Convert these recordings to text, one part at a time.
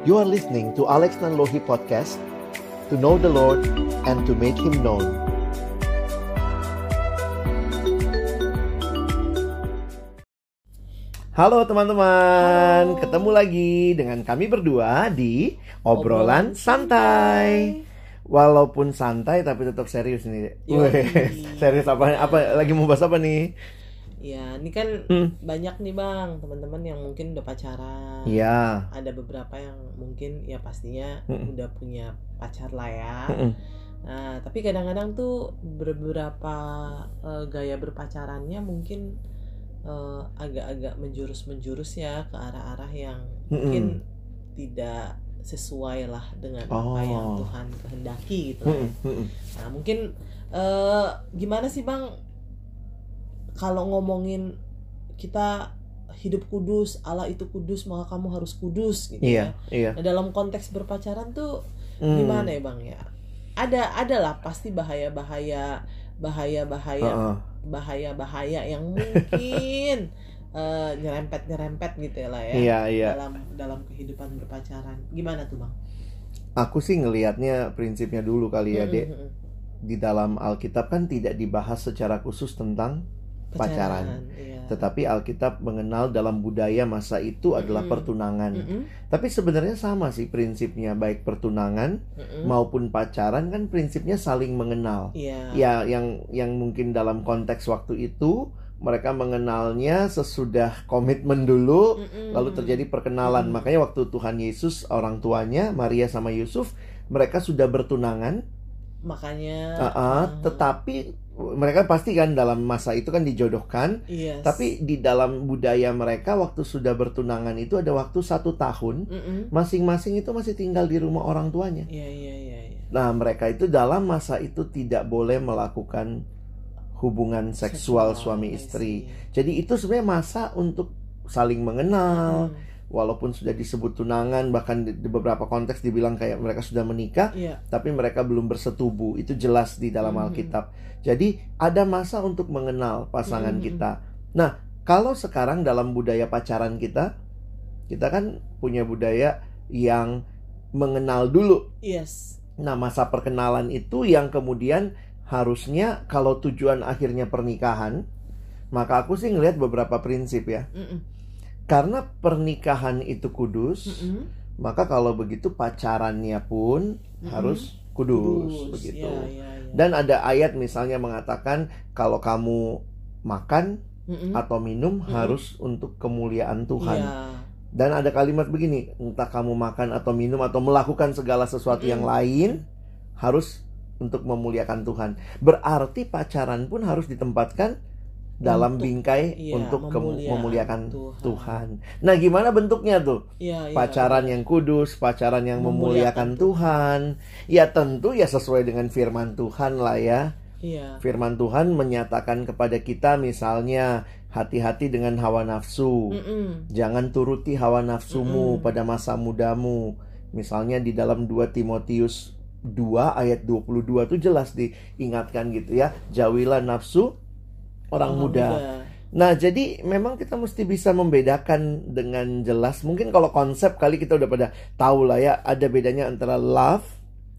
You are listening to Alex Nanlohi Podcast To know the Lord and to make Him known Halo teman-teman, ketemu lagi dengan kami berdua di Obrolan Santai. Walaupun santai tapi tetap serius nih. Serius apa? Apa lagi mau bahas apa nih? Ya, ini kan Hmm. banyak nih bang, teman-teman yang mungkin udah pacaran. Iya. Ada beberapa yang mungkin ya pastinya Mm-mm. udah punya pacar lah ya. Mm-mm. Nah, tapi kadang-kadang tuh beberapa eh, gaya berpacarannya mungkin eh, agak-agak menjurus-menjurus ya ke arah-arah yang mungkin tidak sesuai lah dengan apa yang Oh. Tuhan kehendaki gitu. lah ya. Mm-mm. Nah, mungkin eh gimana sih Bang kalau ngomongin kita hidup kudus, Allah itu kudus, maka kamu harus kudus gitu Iya, ya. iya. Nah, dalam konteks berpacaran tuh Hmm. gimana ya Bang ya? Ada ada lah pasti bahaya-bahaya bahaya-bahaya Heeh. bahaya-bahaya yang mungkin eh, nyerempet-nyerempet gitu ya lah ya. Iya, iya. Dalam dalam kehidupan berpacaran. Gimana tuh, Bang? Aku sih ngelihatnya prinsipnya dulu kali ya, Mm-mm, Dek. mm-mm. Di dalam Alkitab kan tidak dibahas secara khusus tentang Pacaran. Iya. tetapi Alkitab mengenal dalam budaya masa itu adalah Mm-mm. pertunangan. Mm-mm, Tapi sebenarnya sama sih prinsipnya baik pertunangan mm-mm. maupun pacaran kan prinsipnya saling mengenal. Iya. Ya, yang yang mungkin dalam konteks waktu itu mereka mengenalnya sesudah komitmen dulu Mm-mm. lalu terjadi perkenalan. Mm. Makanya waktu Tuhan Yesus orang tuanya Maria sama Yusuf mereka sudah bertunangan, makanya ah, uh, tetapi mereka pasti kan dalam masa itu kan dijodohkan. yes. Tapi di dalam budaya mereka waktu sudah bertunangan itu ada waktu satu tahun masing-masing itu masih tinggal di rumah orang tuanya. Iya iya iya iya. Nah mereka itu dalam masa itu tidak boleh melakukan hubungan seksual, suami I istri. see. Jadi itu sebenarnya masa untuk saling mengenal. Mm-mm. Walaupun sudah disebut tunangan bahkan di, di beberapa konteks dibilang kayak mereka sudah menikah, Iya. tapi mereka belum bersetubuh. Itu jelas di dalam Mhm. Alkitab. Jadi ada masa untuk mengenal pasangan Mhm. kita. Nah, kalau sekarang dalam budaya pacaran kita, kita kan punya budaya yang mengenal dulu. Yes. Nah, masa perkenalan itu yang kemudian harusnya kalau tujuan akhirnya pernikahan, maka aku sih ngelihat beberapa prinsip ya. Mm-mm. Karena pernikahan itu kudus, Mm-mm. maka kalau begitu pacarannya pun Mm-mm. harus kudus, begitu. Iya iya iya. Dan ada ayat misalnya mengatakan kalau kamu makan Mm-mm. atau minum Mm-mm. harus untuk kemuliaan Tuhan. Iya. Dan ada kalimat begini, entah kamu makan atau minum atau melakukan segala sesuatu yang Mm-mm. lain harus untuk memuliakan Tuhan. Berarti pacaran pun harus ditempatkan dalam Untuk- bingkai iya, untuk memuliakan memuliakan Tuhan. Tuhan. Nah, gimana bentuknya tuh? Iya, iya, Pacaran yang kudus, pacaran yang memuliakan Memuliakan Tuhan. Ya tentu ya sesuai dengan firman Tuhan lah ya. Iya. Firman Tuhan menyatakan kepada kita misalnya hati-hati dengan hawa nafsu. Mm-mm. Jangan turuti hawa nafsumu Mm-mm. pada masa mudamu. Misalnya di dalam 2 Timotius 2 ayat 22 itu jelas diingatkan gitu ya. Jauhilah nafsu orang muda. Nah, jadi memang kita mesti bisa membedakan dengan jelas. Mungkin kalau konsep kali kita udah pada tahu lah ya, ada bedanya antara love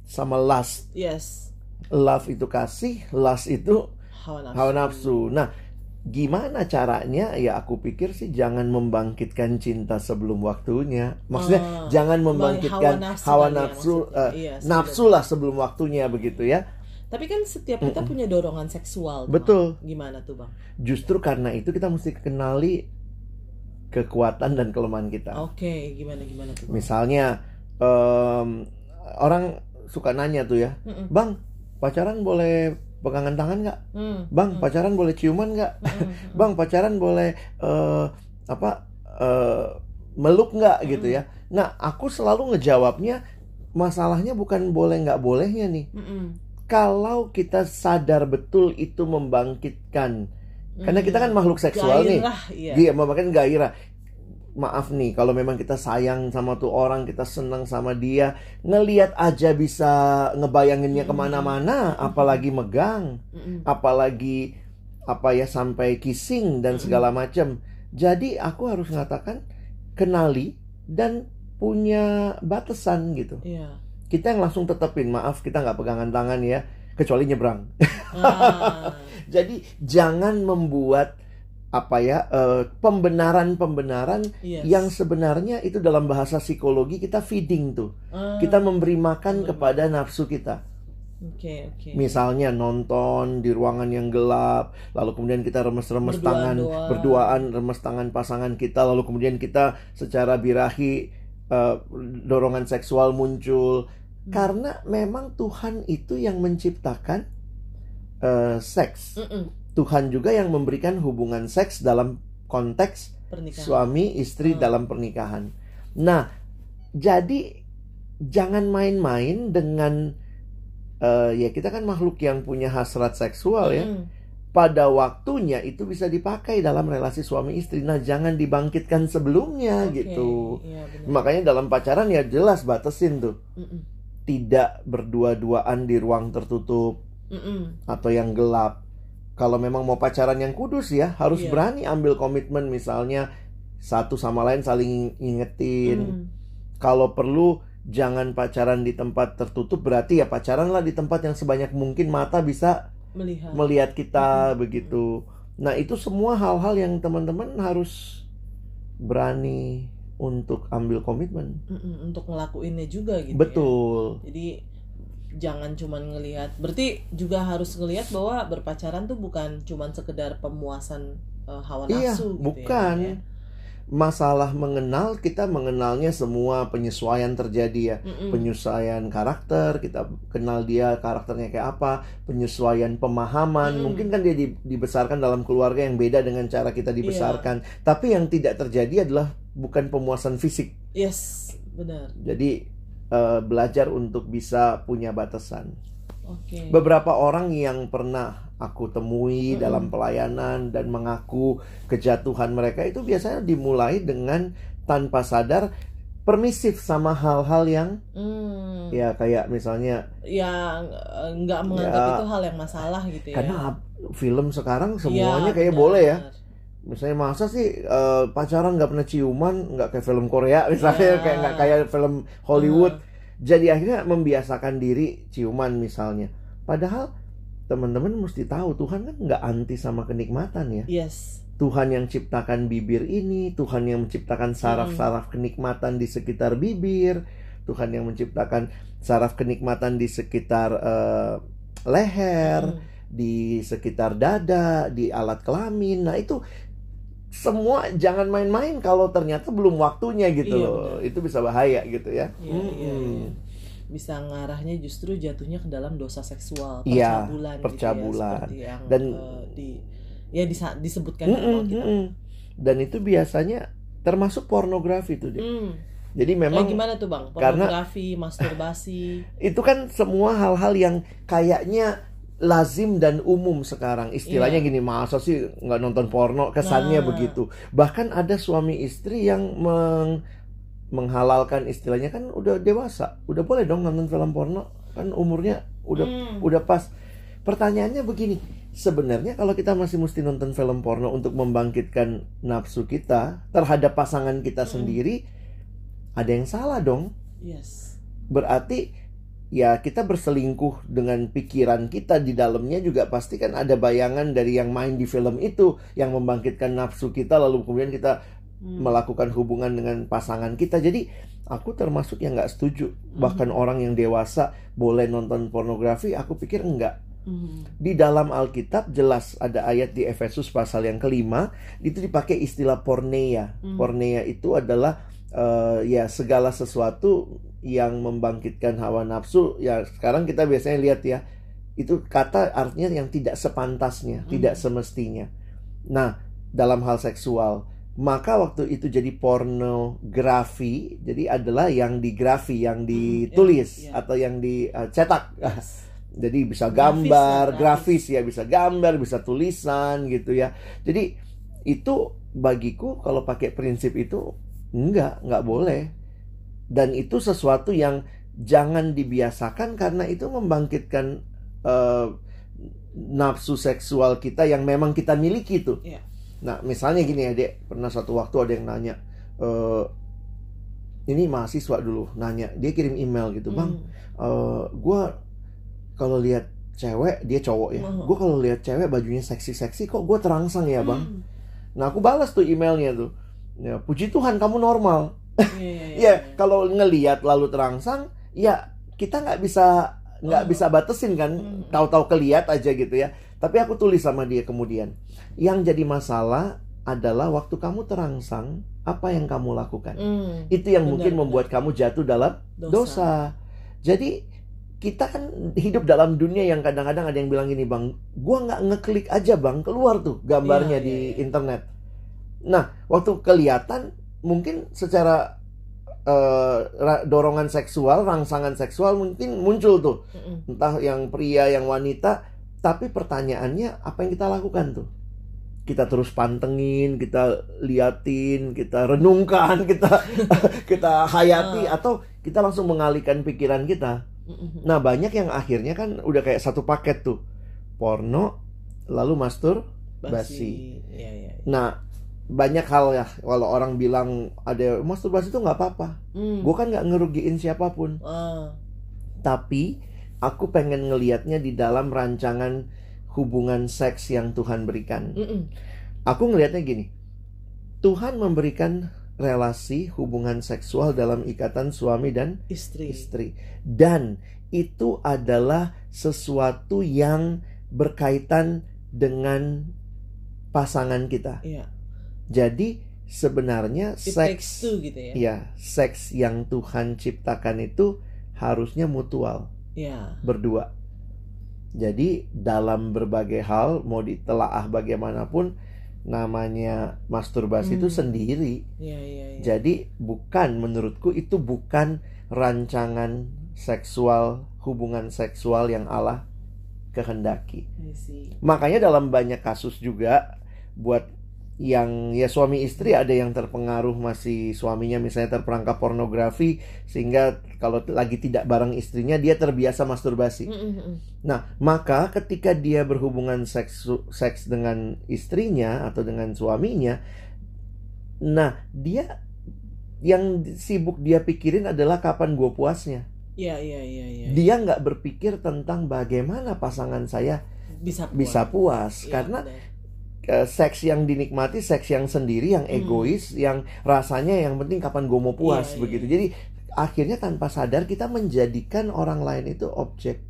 sama lust. Yes. Love itu kasih, lust itu Hawa nafsu. hawa nafsu. Nah, gimana caranya? Ya aku pikir sih jangan membangkitkan cinta sebelum waktunya. Maksudnya Ah, jangan hawa membangkitkan nafsu hawa ya nafsu, maksudnya. eh, Iya, nafsu lah sebelum waktunya begitu ya. Tapi kan setiap kita punya dorongan seksual. tuh, Betul. Bang. Gimana tuh, Bang? Justru karena itu kita mesti kenali kekuatan dan kelemahan kita. Oke, gimana gimana tuh, Bang? Misalnya em, orang suka nanya tuh ya, Mm-mm. bang pacaran boleh pegangan tangan nggak? Mm, Bang mm, pacaran boleh ciuman nggak? mm, mm, Bang pacaran boleh eh, apa eh, meluk nggak gitu Mm. ya? Nah aku selalu ngejawabnya masalahnya bukan boleh nggak bolehnya nih. mm, mm, Kalau kita sadar betul itu membangkitkan, karena kita kan mm. makhluk seksual nih. Gairah, iya. Iya, membangkitkan gairah. Maaf nih, kalau memang kita sayang sama tuh orang, kita senang sama dia, ngeliat aja bisa ngebayanginnya Mm-mm. ke mana-mana, apalagi megang, Mm-mm. apalagi apa ya sampai kissing dan segala macam. Jadi aku harus mengatakan kenali dan punya batasan gitu. Iya. Kita yang langsung tetepin, maaf kita nggak pegangan tangan ya, kecuali nyebrang. Ah, Jadi jangan membuat apa ya eh, pembenaran-pembenaran yes. yang sebenarnya itu dalam bahasa psikologi kita feeding tuh. Ah, Kita memberi makan Benar. kepada nafsu kita. Oke, oke. Misalnya nonton di ruangan yang gelap, lalu kemudian kita remes-remes Berduaan tangan, doang. berduaan remes tangan pasangan kita, lalu kemudian kita secara birahi eh, dorongan seksual muncul. Hmm. Karena memang Tuhan itu yang menciptakan eh, seks. Mm-mm. Tuhan juga yang memberikan hubungan seks dalam konteks Pernikahan. suami istri Hmm. dalam pernikahan. Nah, jadi jangan main-main dengan eh, ya kita kan makhluk yang punya hasrat seksual ya. Mm-mm. Pada waktunya itu bisa dipakai dalam relasi suami istri. Nah, jangan dibangkitkan sebelumnya Oke, gitu. Benar. Makanya dalam pacaran ya jelas batasin tuh. Mm-mm. Tidak berdua-duaan di ruang tertutup Mm-mm. atau yang gelap. Kalau memang mau pacaran yang kudus ya, harus Iya. berani ambil komitmen misalnya satu sama lain saling ingetin. Mm. Kalau perlu jangan pacaran di tempat tertutup berarti ya pacaranlah di tempat yang sebanyak mungkin mata bisa Melihat. melihat kita Mhm. begitu. Nah, itu semua hal-hal yang teman-teman harus berani untuk ambil komitmen. Mm-mm, Untuk ngelakuinnya juga gitu. ya. Betul. Jadi jangan cuman ngelihat. Berarti juga harus ngelihat bahwa berpacaran tuh bukan cuman sekedar pemuasan eh, hawa Iya, nafsu gitu bukan. ya. Masalah mengenal kita mengenalnya semua penyesuaian terjadi ya. Mm-mm. penyesuaian karakter, kita kenal dia karakternya kayak apa, penyesuaian pemahaman. Mm. Mungkin kan dia di- dibesarkan dalam keluarga yang beda dengan cara kita dibesarkan. Tapi yang tidak terjadi adalah bukan pemuasan fisik. Yes, benar. Jadi eh, belajar untuk bisa punya batasan. Oke. Beberapa orang yang pernah aku temui Mm-mm. dalam pelayanan dan mengaku kejatuhan mereka itu biasanya dimulai dengan tanpa sadar permisif sama hal-hal yang Hmm. ya kayak misalnya yang eh, nggak menganggap Ya. itu hal yang masalah gitu ya. Karena film sekarang Iya, semuanya kayak benar. boleh ya. Misalnya masa sih eh, pacaran nggak pernah ciuman, nggak kayak film Korea misalnya Iya. kayak nggak kayak film Hollywood. Hmm. Jadi akhirnya membiasakan diri ciuman misalnya. Padahal teman-teman mesti tahu Tuhan kan nggak anti sama kenikmatan ya. Yes. Tuhan yang ciptakan bibir ini, Tuhan yang menciptakan saraf-saraf kenikmatan di sekitar bibir, Tuhan yang menciptakan saraf kenikmatan di sekitar eh, leher Hmm. di sekitar dada, di alat kelamin. Nah, itu semua jangan main-main kalau ternyata belum waktunya gitu Iya, loh. benar. Itu bisa bahaya gitu ya. Iya, iya, Mm-mm. iya. Bisa ngarahnya justru jatuhnya ke dalam dosa seksual, Iya, percabulan, percabulan. gitu ya, yang Dan- eh, di ya disa- disebutkan Mm-mm, dalam Alkitab. mm-mm. Dan itu biasanya termasuk pornografi tuh. Dek. Hmm. Jadi Kayak memang gimana tuh bang? karena- Pornografi, masturbasi. itu kan semua hal-hal yang kayaknya lazim dan umum sekarang istilahnya Iya. gini masa sih nggak nonton porno kesannya Nah. begitu bahkan ada suami istri yang meng- menghalalkan istilahnya kan udah dewasa udah boleh dong nonton film porno kan umurnya udah Hmm. udah pas pertanyaannya begini sebenarnya kalau kita masih mesti nonton film porno untuk membangkitkan nafsu kita terhadap pasangan kita Hmm. sendiri ada yang salah dong Yes. berarti ya kita berselingkuh dengan pikiran kita di dalamnya juga pasti kan ada bayangan dari yang main di film itu yang membangkitkan nafsu kita lalu kemudian kita Hmm. melakukan hubungan dengan pasangan kita jadi aku termasuk yang nggak setuju bahkan orang yang dewasa boleh nonton pornografi aku pikir enggak Hmm. di dalam Alkitab jelas ada ayat di Efesus pasal yang kelima itu dipakai istilah porneia. Hmm. Porneia itu adalah eh, ya segala sesuatu yang membangkitkan hawa nafsu. Ya sekarang kita biasanya lihat ya itu kata artinya yang tidak sepantasnya, Hmm. tidak semestinya. Nah dalam hal seksual maka waktu itu jadi pornografi jadi adalah yang digrafi yang ditulis iya. atau yang dicetak Yes. jadi bisa gambar, lah, grafis. grafis. ya, bisa gambar, bisa tulisan gitu ya. Jadi itu bagiku kalau pakai prinsip itu enggak, enggak boleh. Dan itu sesuatu yang jangan dibiasakan karena itu membangkitkan eh, nafsu seksual kita yang memang kita miliki tuh. Iya. Nah, misalnya gini ya, Dek, pernah satu waktu ada yang nanya, eh ini mahasiswa dulu nanya dia kirim email gitu bang Hmm. eh gue kalau lihat cewek dia cowok ya gue kalau lihat cewek bajunya seksi-seksi kok gue terangsang ya bang Hmm. nah aku balas tuh emailnya tuh ya puji Tuhan kamu normal ya kalau ngelihat lalu terangsang ya kita nggak bisa nggak Oh. bisa batesin kan Hmm. tahu-tahu kelihat aja gitu ya tapi aku tulis sama dia kemudian yang jadi masalah adalah waktu kamu terangsang apa yang kamu lakukan Hmm. itu yang Benar, mungkin benar. membuat kamu jatuh dalam Dosa. dosa. Jadi kita kan hidup dalam dunia yang kadang-kadang ada yang bilang gini bang, gua nggak ngeklik aja bang keluar tuh gambarnya Iya, di iya. internet. Nah waktu kelihatan mungkin secara ra- dorongan seksual, rangsangan seksual mungkin muncul tuh, Mm-mm. entah yang pria yang wanita. Tapi pertanyaannya apa yang kita lakukan tuh? Kita terus pantengin, kita liatin, kita renungkan, kita kita hayati Ah. atau kita langsung mengalihkan pikiran kita. Mm-mm. Nah, banyak yang akhirnya kan udah kayak satu paket tuh. Porno, lalu mastur. basi. Iya, iya. iya. Nah, banyak hal ya kalau orang bilang ada masturbasi itu nggak apa-apa. Hmm. Gue kan nggak ngerugiin siapa pun. Ah. Tapi aku pengen ngelihatnya di dalam rancangan hubungan seks yang Tuhan berikan. Mm-mm. Aku ngelihatnya gini. Tuhan memberikan relasi hubungan seksual dalam ikatan suami dan Istri. istri. Dan itu adalah sesuatu yang berkaitan dengan pasangan kita. Iya. Jadi sebenarnya It seks two gitu ya. ya, seks yang Tuhan ciptakan itu harusnya mutual, Iya. berdua. Jadi dalam berbagai hal mau ditelaah bagaimanapun namanya masturbasi itu Hmm. sendiri. Iya, iya, iya. Jadi bukan menurutku itu bukan rancangan seksual, hubungan seksual yang Allah kehendaki. Makanya dalam banyak kasus juga buat yang ya suami istri ada yang terpengaruh masih suaminya misalnya terperangkap pornografi sehingga kalau lagi tidak bareng istrinya dia terbiasa masturbasi. Mm-mm. Nah, maka ketika dia berhubungan seks seks dengan istrinya atau dengan suaminya, nah dia yang sibuk dia pikirin adalah kapan gue puasnya. Iya, iya, iya, iya. Dia nggak berpikir tentang bagaimana pasangan saya bisa puas. bisa puas Iya, karena benar. Seks yang dinikmati seks yang sendiri yang Hmm. egois yang rasanya yang penting kapan gue mau puas Iya, begitu iya. jadi akhirnya tanpa sadar kita menjadikan orang lain itu objek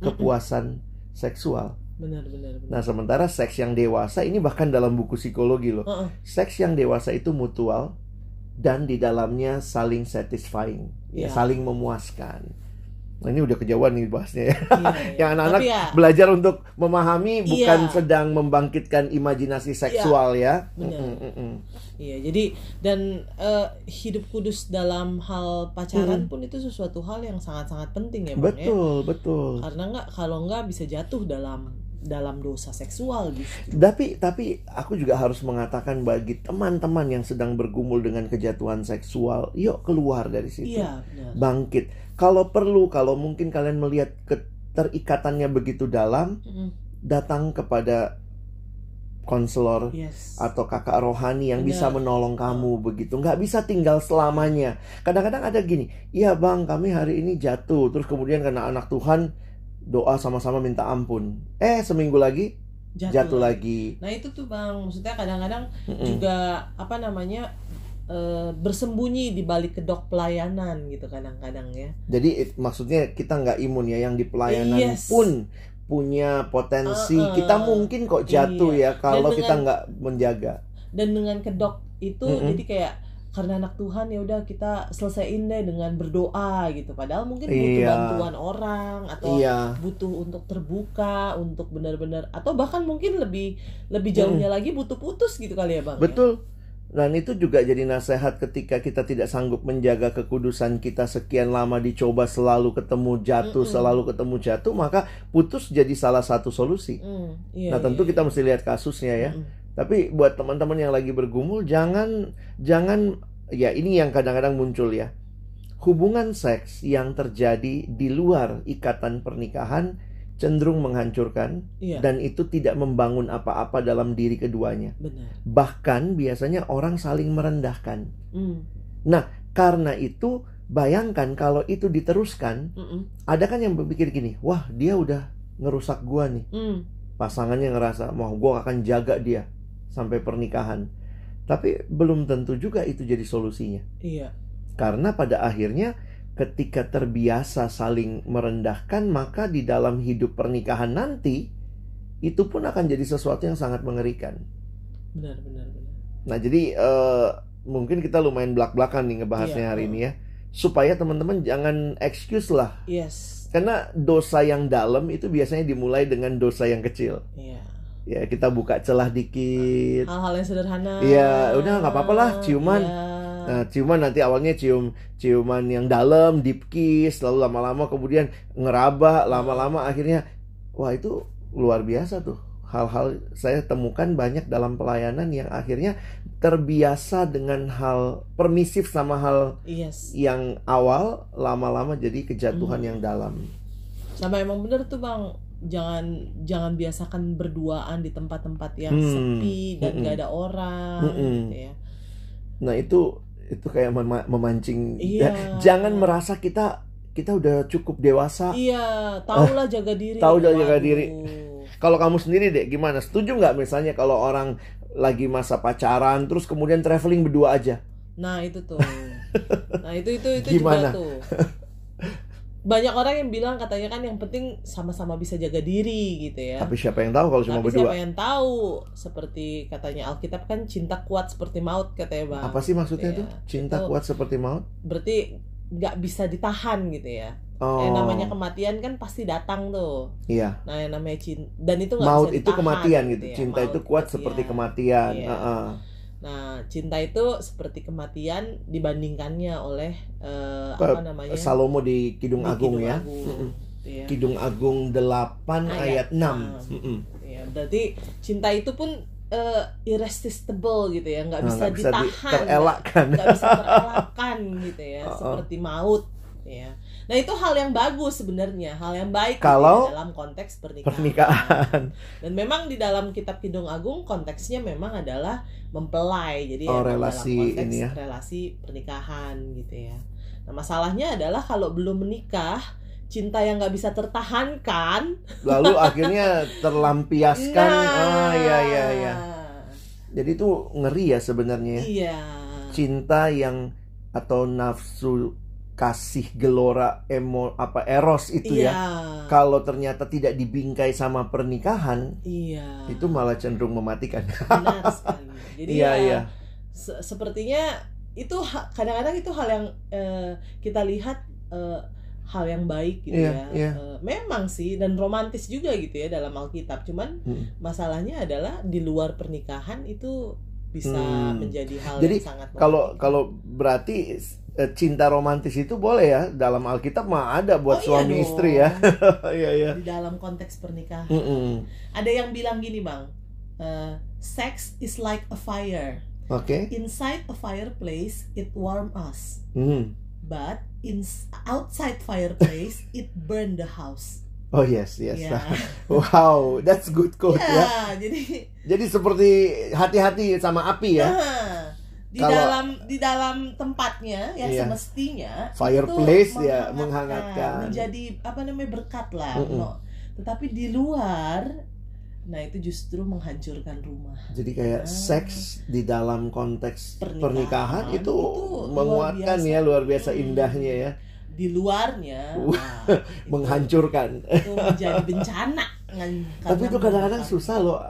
kepuasan seksual benar, benar, benar. nah sementara seks yang dewasa ini bahkan dalam buku psikologi loh Heeh. seks yang dewasa itu mutual dan di dalamnya saling satisfying ya, Iya. saling memuaskan nah ini udah kejauhan nih bahasnya ya Iya, iya. Yang anak-anak ya, belajar untuk memahami bukan Iya. sedang membangkitkan imajinasi seksual ya. benar. Mm, mm, mm. Iya, jadi dan eh, hidup kudus dalam hal pacaran pun itu sesuatu hal yang sangat-sangat penting ya, Bang ya. Betul, betul. Karena nggak kalau nggak bisa jatuh dalam dalam dosa seksual justru. Tapi tapi aku juga harus mengatakan bagi teman-teman yang sedang bergumul dengan kejatuhan seksual, yuk keluar dari situ. Iya, benar. Bangkit. Kalau perlu, kalau mungkin kalian melihat keterikatannya begitu dalam, Mm-mm. datang kepada konselor Yes. atau kakak rohani yang Benar. bisa menolong kamu begitu nggak bisa tinggal selamanya kadang-kadang ada gini iya bang kami hari ini jatuh terus kemudian karena anak Tuhan doa sama-sama minta ampun eh seminggu lagi jatuh, lagi Nah itu tuh bang, maksudnya kadang-kadang Mm-mm. juga apa namanya eh, bersembunyi di balik kedok pelayanan gitu kadang-kadang ya. jadi it- maksudnya kita nggak imun ya yang di pelayanan Yes. pun punya potensi Uh-uh. kita mungkin kok jatuh ya kalau Dan kita dengan- nggak menjaga Dan dengan kedok itu Mm-mm. jadi kayak karena anak Tuhan ya udah kita selesaiin deh dengan berdoa gitu. Padahal mungkin butuh Iya. bantuan orang atau iya butuh untuk terbuka, untuk benar-benar atau bahkan mungkin lebih lebih jauhnya lagi butuh putus gitu kali ya bang. ya? Betul. Dan itu juga jadi nasihat ketika kita tidak sanggup menjaga kekudusan kita sekian lama dicoba selalu ketemu jatuh, Mm-mm. selalu ketemu jatuh, maka putus jadi salah satu solusi. Hmm, iya, nah, tentu iya, kita iya. mesti lihat kasusnya ya. Mm-mm. Tapi buat teman-teman yang lagi bergumul jangan jangan ya ini yang kadang-kadang muncul ya. Hubungan seks yang terjadi di luar ikatan pernikahan cenderung menghancurkan Iya, dan itu tidak membangun apa-apa dalam diri keduanya. benar. Bahkan biasanya orang saling merendahkan. Hmm, Karena itu bayangkan kalau itu diteruskan, Mm-mm. ada kan yang berpikir gini, wah dia udah ngerusak gua nih. Mm. Pasangannya ngerasa, mau gua akan jaga dia sampai pernikahan. Tapi belum tentu juga itu jadi solusinya. Iya. Karena pada akhirnya ketika terbiasa saling merendahkan, maka di dalam hidup pernikahan nanti itu pun akan jadi sesuatu yang sangat mengerikan. Benar, benar, benar. Nah, jadi eh, mungkin kita lumayan belak-belakan nih ngebahasnya Iya. hari ini ya. Supaya teman-teman jangan excuse lah. Yes. Karena dosa yang dalam itu biasanya dimulai dengan dosa yang kecil. Iya. Ya, kita buka celah dikit. Hal-hal yang sederhana. Iya, udah, nggak apa-apa lah, ciuman. Iya. Nah, ciuman nanti awalnya cium ciuman yang dalam, deep kiss, lalu lama-lama kemudian ngeraba, lama-lama akhirnya wah itu luar biasa tuh. Hal-hal saya temukan banyak dalam pelayanan yang akhirnya terbiasa dengan hal permisif sama hal Yes. yang awal lama-lama jadi kejatuhan Hmm. yang dalam. Sama emang bener tuh bang. Jangan jangan biasakan berduaan di tempat-tempat yang Hmm. sepi dan Mm-mm. gak ada orang. Mm-mm. Gitu ya. Nah, itu itu kayak mema- memancing Iya. jangan merasa kita kita udah cukup dewasa. Iya, tahulah jaga diri. Tahu jaga Waduh. diri. Kalau kamu sendiri deh, gimana? Setuju nggak misalnya kalau orang lagi masa pacaran, terus kemudian traveling berdua aja? Nah itu tuh. Nah itu itu itu Gimana? juga tuh. Banyak orang yang bilang katanya kan yang penting sama-sama bisa jaga diri gitu ya. Tapi siapa yang tahu kalau cuma Tapi berdua? siapa yang tahu? Seperti katanya Alkitab kan cinta kuat seperti maut katanya bang. Apa sih maksudnya Iya, tuh? Cinta itu- kuat seperti maut? Berarti nggak bisa ditahan gitu ya. Oh, Yang namanya kematian kan pasti datang tuh. iya. Nah yang namanya cinta dan itu Maut bisa itu kematian gitu. ya. Cinta Maut itu kuat seperti kematian. Iya. Heeh. Nah cinta itu seperti kematian dibandingkannya oleh eh, Pe- apa namanya? Salomo di Kidung Di Agung Kidung ya. Agung. Iya. Kidung Agung 8 ayat, Ayat 6. enam. Mm-mm. Ya, berarti cinta itu pun eh, irresistible gitu ya, nggak Nah, bisa nggak bisa di- ditahan, terelakkan. nggak bisa terelakkan gitu ya, Uh-uh. seperti maut. Ya, nah itu hal yang bagus sebenarnya, hal yang baik gitu Kalau ya, dalam konteks pernikahan. Pernikahan. Dan memang di dalam Kitab Kidung Agung konteksnya memang adalah mempelai, jadi Oh, emang relasi dalam konteks ini ya. relasi pernikahan gitu ya. Nah masalahnya adalah kalau belum menikah, cinta yang nggak bisa tertahankan, Lalu akhirnya terlampiaskan. Ah, iya iya iya. Jadi itu ngeri ya sebenarnya ya. Iya. cinta yang atau nafsu kasih gelora emo apa eros itu Iya. ya kalau ternyata tidak dibingkai sama pernikahan Iya. itu malah cenderung mematikan benar sekali. Jadi iya ya, iya se- sepertinya itu kadang-kadang itu hal yang eh, kita lihat eh, hal yang baik gitu Iya, ya. iya. Eh, memang sih dan romantis juga gitu ya dalam Alkitab. Cuman Mm. masalahnya adalah di luar pernikahan itu bisa Hmm. menjadi hal Jadi, yang sangat kalau mematikan. kalau berarti eh, cinta romantis itu boleh ya dalam Alkitab mah ada buat Oh, iya suami dong. istri ya iya iya di dalam konteks pernikahan. Mm-mm. Ada yang bilang gini, Bang. eh, sex is like a fire. oke Inside a fireplace, it warm us. Mm. But in outside fireplace, it burn the house. Oh yes yes Ya, wow that's good quote ya Ya, jadi jadi seperti hati-hati sama api ya nah, di Kalau- dalam di dalam tempatnya yang Iya. semestinya Fireplace itu ya, menghangatkan. menjadi apa namanya berkat lah. Mm-mm. no. Tetapi di luar, nah itu justru menghancurkan rumah. Jadi kayak Ah. seks di dalam konteks Pernikahan pernikahan, itu, itu menguatkan luar ya luar biasa indahnya ya, Di luarnya, wah, itu- menghancurkan. itu menjadi bencana. Tapi itu kadang-kadang susah loh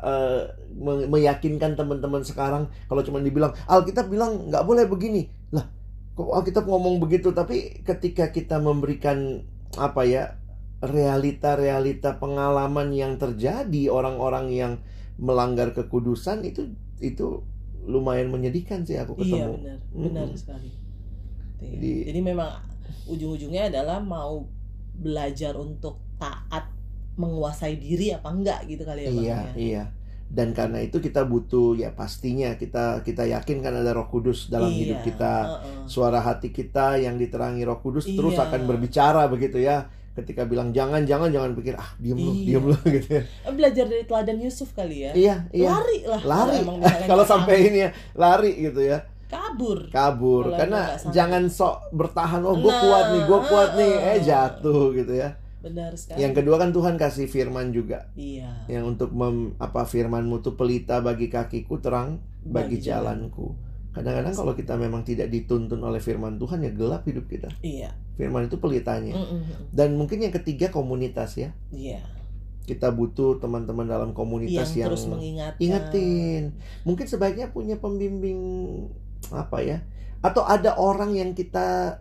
me- meyakinkan teman-teman sekarang kalau cuma dibilang Alkitab bilang nggak boleh begini. Lah, kok Alkitab ngomong begitu tapi ketika kita memberikan apa ya realita-realita pengalaman yang terjadi orang-orang yang melanggar kekudusan itu itu lumayan menyedihkan sih aku Iya ketemu. benar, benar Mm-mm. sekali. Iya. Jadi- Jadi, memang ujung-ujungnya adalah mau belajar untuk taat menguasai diri apa enggak gitu kali ya Bang, Iya, ya? iya. Dan karena itu kita butuh ya pastinya kita kita yakin kan ada Roh Kudus dalam Iya, hidup kita. heeh. Suara hati kita yang diterangi Roh Kudus terus Iya. akan berbicara begitu ya. Ketika bilang jangan jangan jangan pikir ah diem lu, Iya. diem lu gitu ya. Eh, Belajar dari teladan Yusuf kali ya. Iya, iya. Lari lah. Lari. kalau sampai ini ya lari gitu ya. Kabur. Kabur. Kalau karena jangan sok bertahan oh gue Nah, kuat nih gue kuat nih. Uh, eh jatuh gitu ya. Benar sekali. Yang kedua kan Tuhan kasih firman juga. Iya. Yang untuk mem, apa firmanmu tuh pelita bagi kakiku terang bagi, Bagi jalanku. Kadang-kadang kalau kita memang tidak dituntun oleh firman Tuhan ya gelap hidup kita. Iya. Firman itu pelitanya. Mm-mm. dan mungkin yang ketiga komunitas ya. Iya. Kita butuh teman-teman dalam yang, komunitas yang, terus mengingatkan. ingetin. Mungkin sebaiknya punya pembimbing apa ya atau ada orang yang kita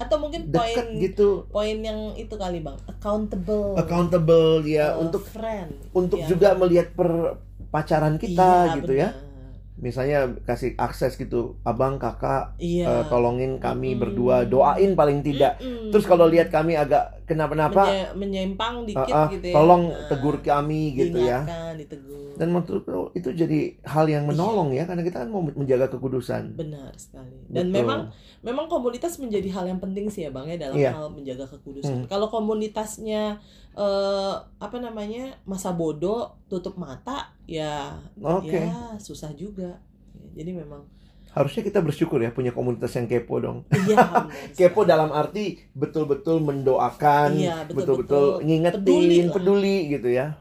atau mungkin poin gitu poin yang itu kali bang accountable accountable ya uh, untuk friend untuk ya. juga melihat per pacaran kita Iya, gitu ya benar. misalnya kasih akses gitu abang kakak iya eh, tolongin kami Mm-mm. berdua doain paling tidak Mm-mm. terus kalau lihat kami agak kenapa-napa Menye- menyimpang dikit ah, ah, gitu ya. tolong Nah, tegur kami gitu ya. ditegur. Dan menurutku itu jadi hal yang menolong ya karena kita kan mau menjaga kekudusan. Benar sekali. Dan Betul. memang memang komunitas menjadi hal yang penting sih ya bang ya dalam Iya. hal menjaga kekudusan. Hmm. kalau komunitasnya eh, apa namanya masa bodoh tutup mata ya oke. ya susah juga. Ya, jadi memang harusnya kita bersyukur ya punya komunitas yang kepo dong. Iya kepo dalam arti betul-betul mendoakan Iya, betul-betul ngingetin peduli peduli, gitu ya.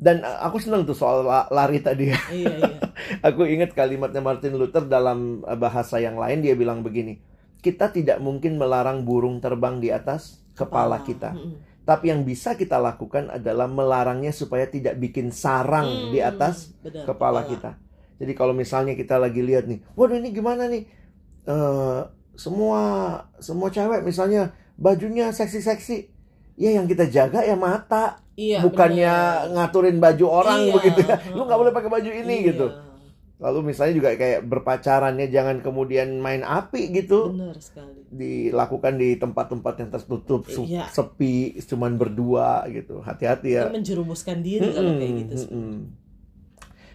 Dan uh, aku seneng tuh soal la- lari tadi ya. Iya iya. Aku ingat kalimatnya Martin Luther dalam uh, bahasa yang lain dia bilang begini, kita tidak mungkin melarang burung terbang di atas kepala kita, Mm-mm. tapi yang bisa kita lakukan adalah melarangnya supaya tidak bikin sarang di Hmm, atas benar, kepala. kita. Jadi kalau misalnya kita lagi lihat nih, waduh ini gimana nih? Eh, semua semua cewek misalnya bajunya seksi-seksi, ya yang kita jaga ya mata, iya bukannya benar. ngaturin baju orang Iya, begitu ya. Lu nggak boleh pakai baju ini Iya, gitu. Lalu misalnya juga kayak berpacaran ya jangan kemudian main api gitu benar sekali dilakukan di tempat-tempat yang tertutup Iya. sepi cuman berdua gitu hati-hati ya. Menjerumuskan diri kalau kayak gitu mm-mm. sebenarnya.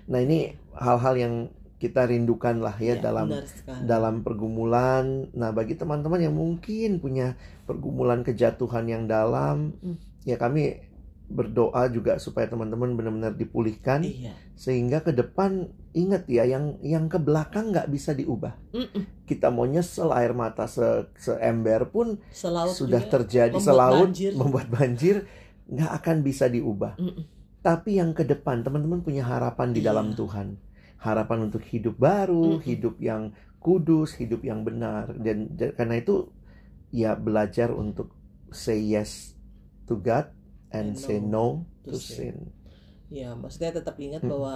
Nah ini hal-hal yang kita rindukan lah ya Iya, dalam dalam pergumulan. Nah bagi teman-teman yang mungkin punya pergumulan kejatuhan yang dalam, Mm. ya kami berdoa juga supaya teman-teman benar-benar dipulihkan iya sehingga ke depan ingat ya yang yang ke belakang nggak bisa diubah Mm-mm. kita mau nyesel air mata se seember pun selaut sudah terjadi membuat selaut banjir. membuat banjir nggak akan bisa diubah Mm-mm. Tapi yang ke depan teman-teman punya harapan di dalam Iya. Tuhan harapan untuk hidup baru Mm-mm. hidup yang kudus hidup yang benar dan, dan karena itu ya belajar untuk say yes to God and, And say no no to to sin. sin ya maksudnya tetap ingat Mm-mm. bahwa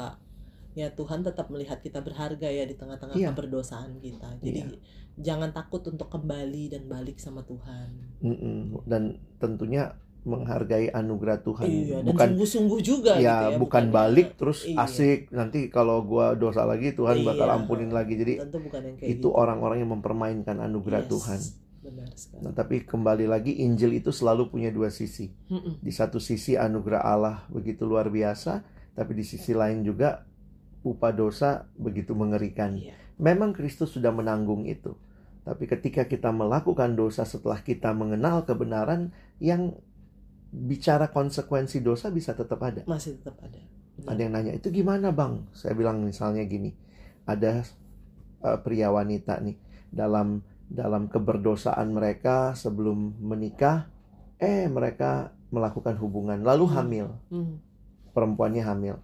ya Tuhan tetap melihat kita berharga ya di tengah-tengah Iya. keberdosaan kita jadi jangan takut untuk kembali dan balik sama Tuhan Mm-mm. dan tentunya menghargai anugerah Tuhan iya bukan sungguh-sungguh juga ya, gitu ya bukan balik terus iya. asik nanti kalau gua dosa lagi Tuhan bakal Iya. ampunin lagi jadi tentu bukan yang kayak itu gitu. orang-orang yang mempermainkan anugerah Yes, Tuhan benar sekali nah tapi kembali lagi Injil itu selalu punya dua sisi Mm-mm. di satu sisi anugerah Allah begitu luar biasa tapi di sisi lain juga upah dosa begitu mengerikan Iya. memang Kristus sudah menanggung itu tapi ketika kita melakukan dosa setelah kita mengenal kebenaran yang bicara konsekuensi dosa bisa tetap ada. Masih tetap ada. Benar. ada yang nanya itu gimana bang? Saya bilang misalnya gini ada uh, pria wanita nih dalam dalam keberdosaan mereka sebelum menikah eh mereka melakukan hubungan lalu Hmm. hamil. Hmm. perempuannya hamil.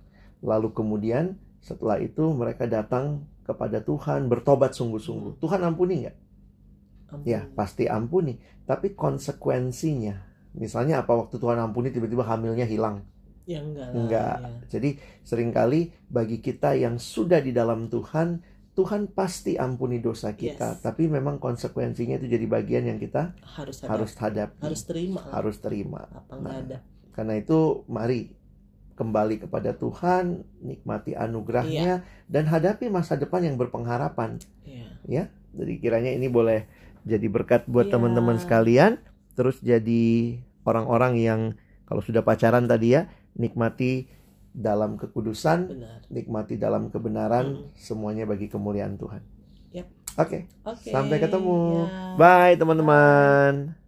Lalu kemudian setelah itu mereka datang kepada Tuhan bertobat sungguh-sungguh. Tuhan ampuni nggak? Ya pasti ampuni. Tapi konsekuensinya misalnya apa waktu Tuhan ampuni tiba-tiba hamilnya hilang ya enggak lah Enggak. ya. Jadi sering kali bagi kita yang sudah di dalam Tuhan, Tuhan pasti ampuni dosa kita. Yes. Tapi memang konsekuensinya itu jadi bagian yang kita harus ada harus hadapi, harus terima lah. harus terima. apa Nah, ada Karena itu mari kembali kepada Tuhan, nikmati anugerahnya dan hadapi masa depan yang berpengharapan. Iya. Jadi kiranya ini boleh jadi berkat buat Iya. teman-teman sekalian, terus jadi orang-orang yang kalau sudah pacaran tadi ya, nikmati dalam kekudusan, benar nikmati dalam kebenaran, Mm. semuanya bagi kemuliaan Tuhan. Yap. Oke, oke sampai ketemu. ya. Bye teman-teman.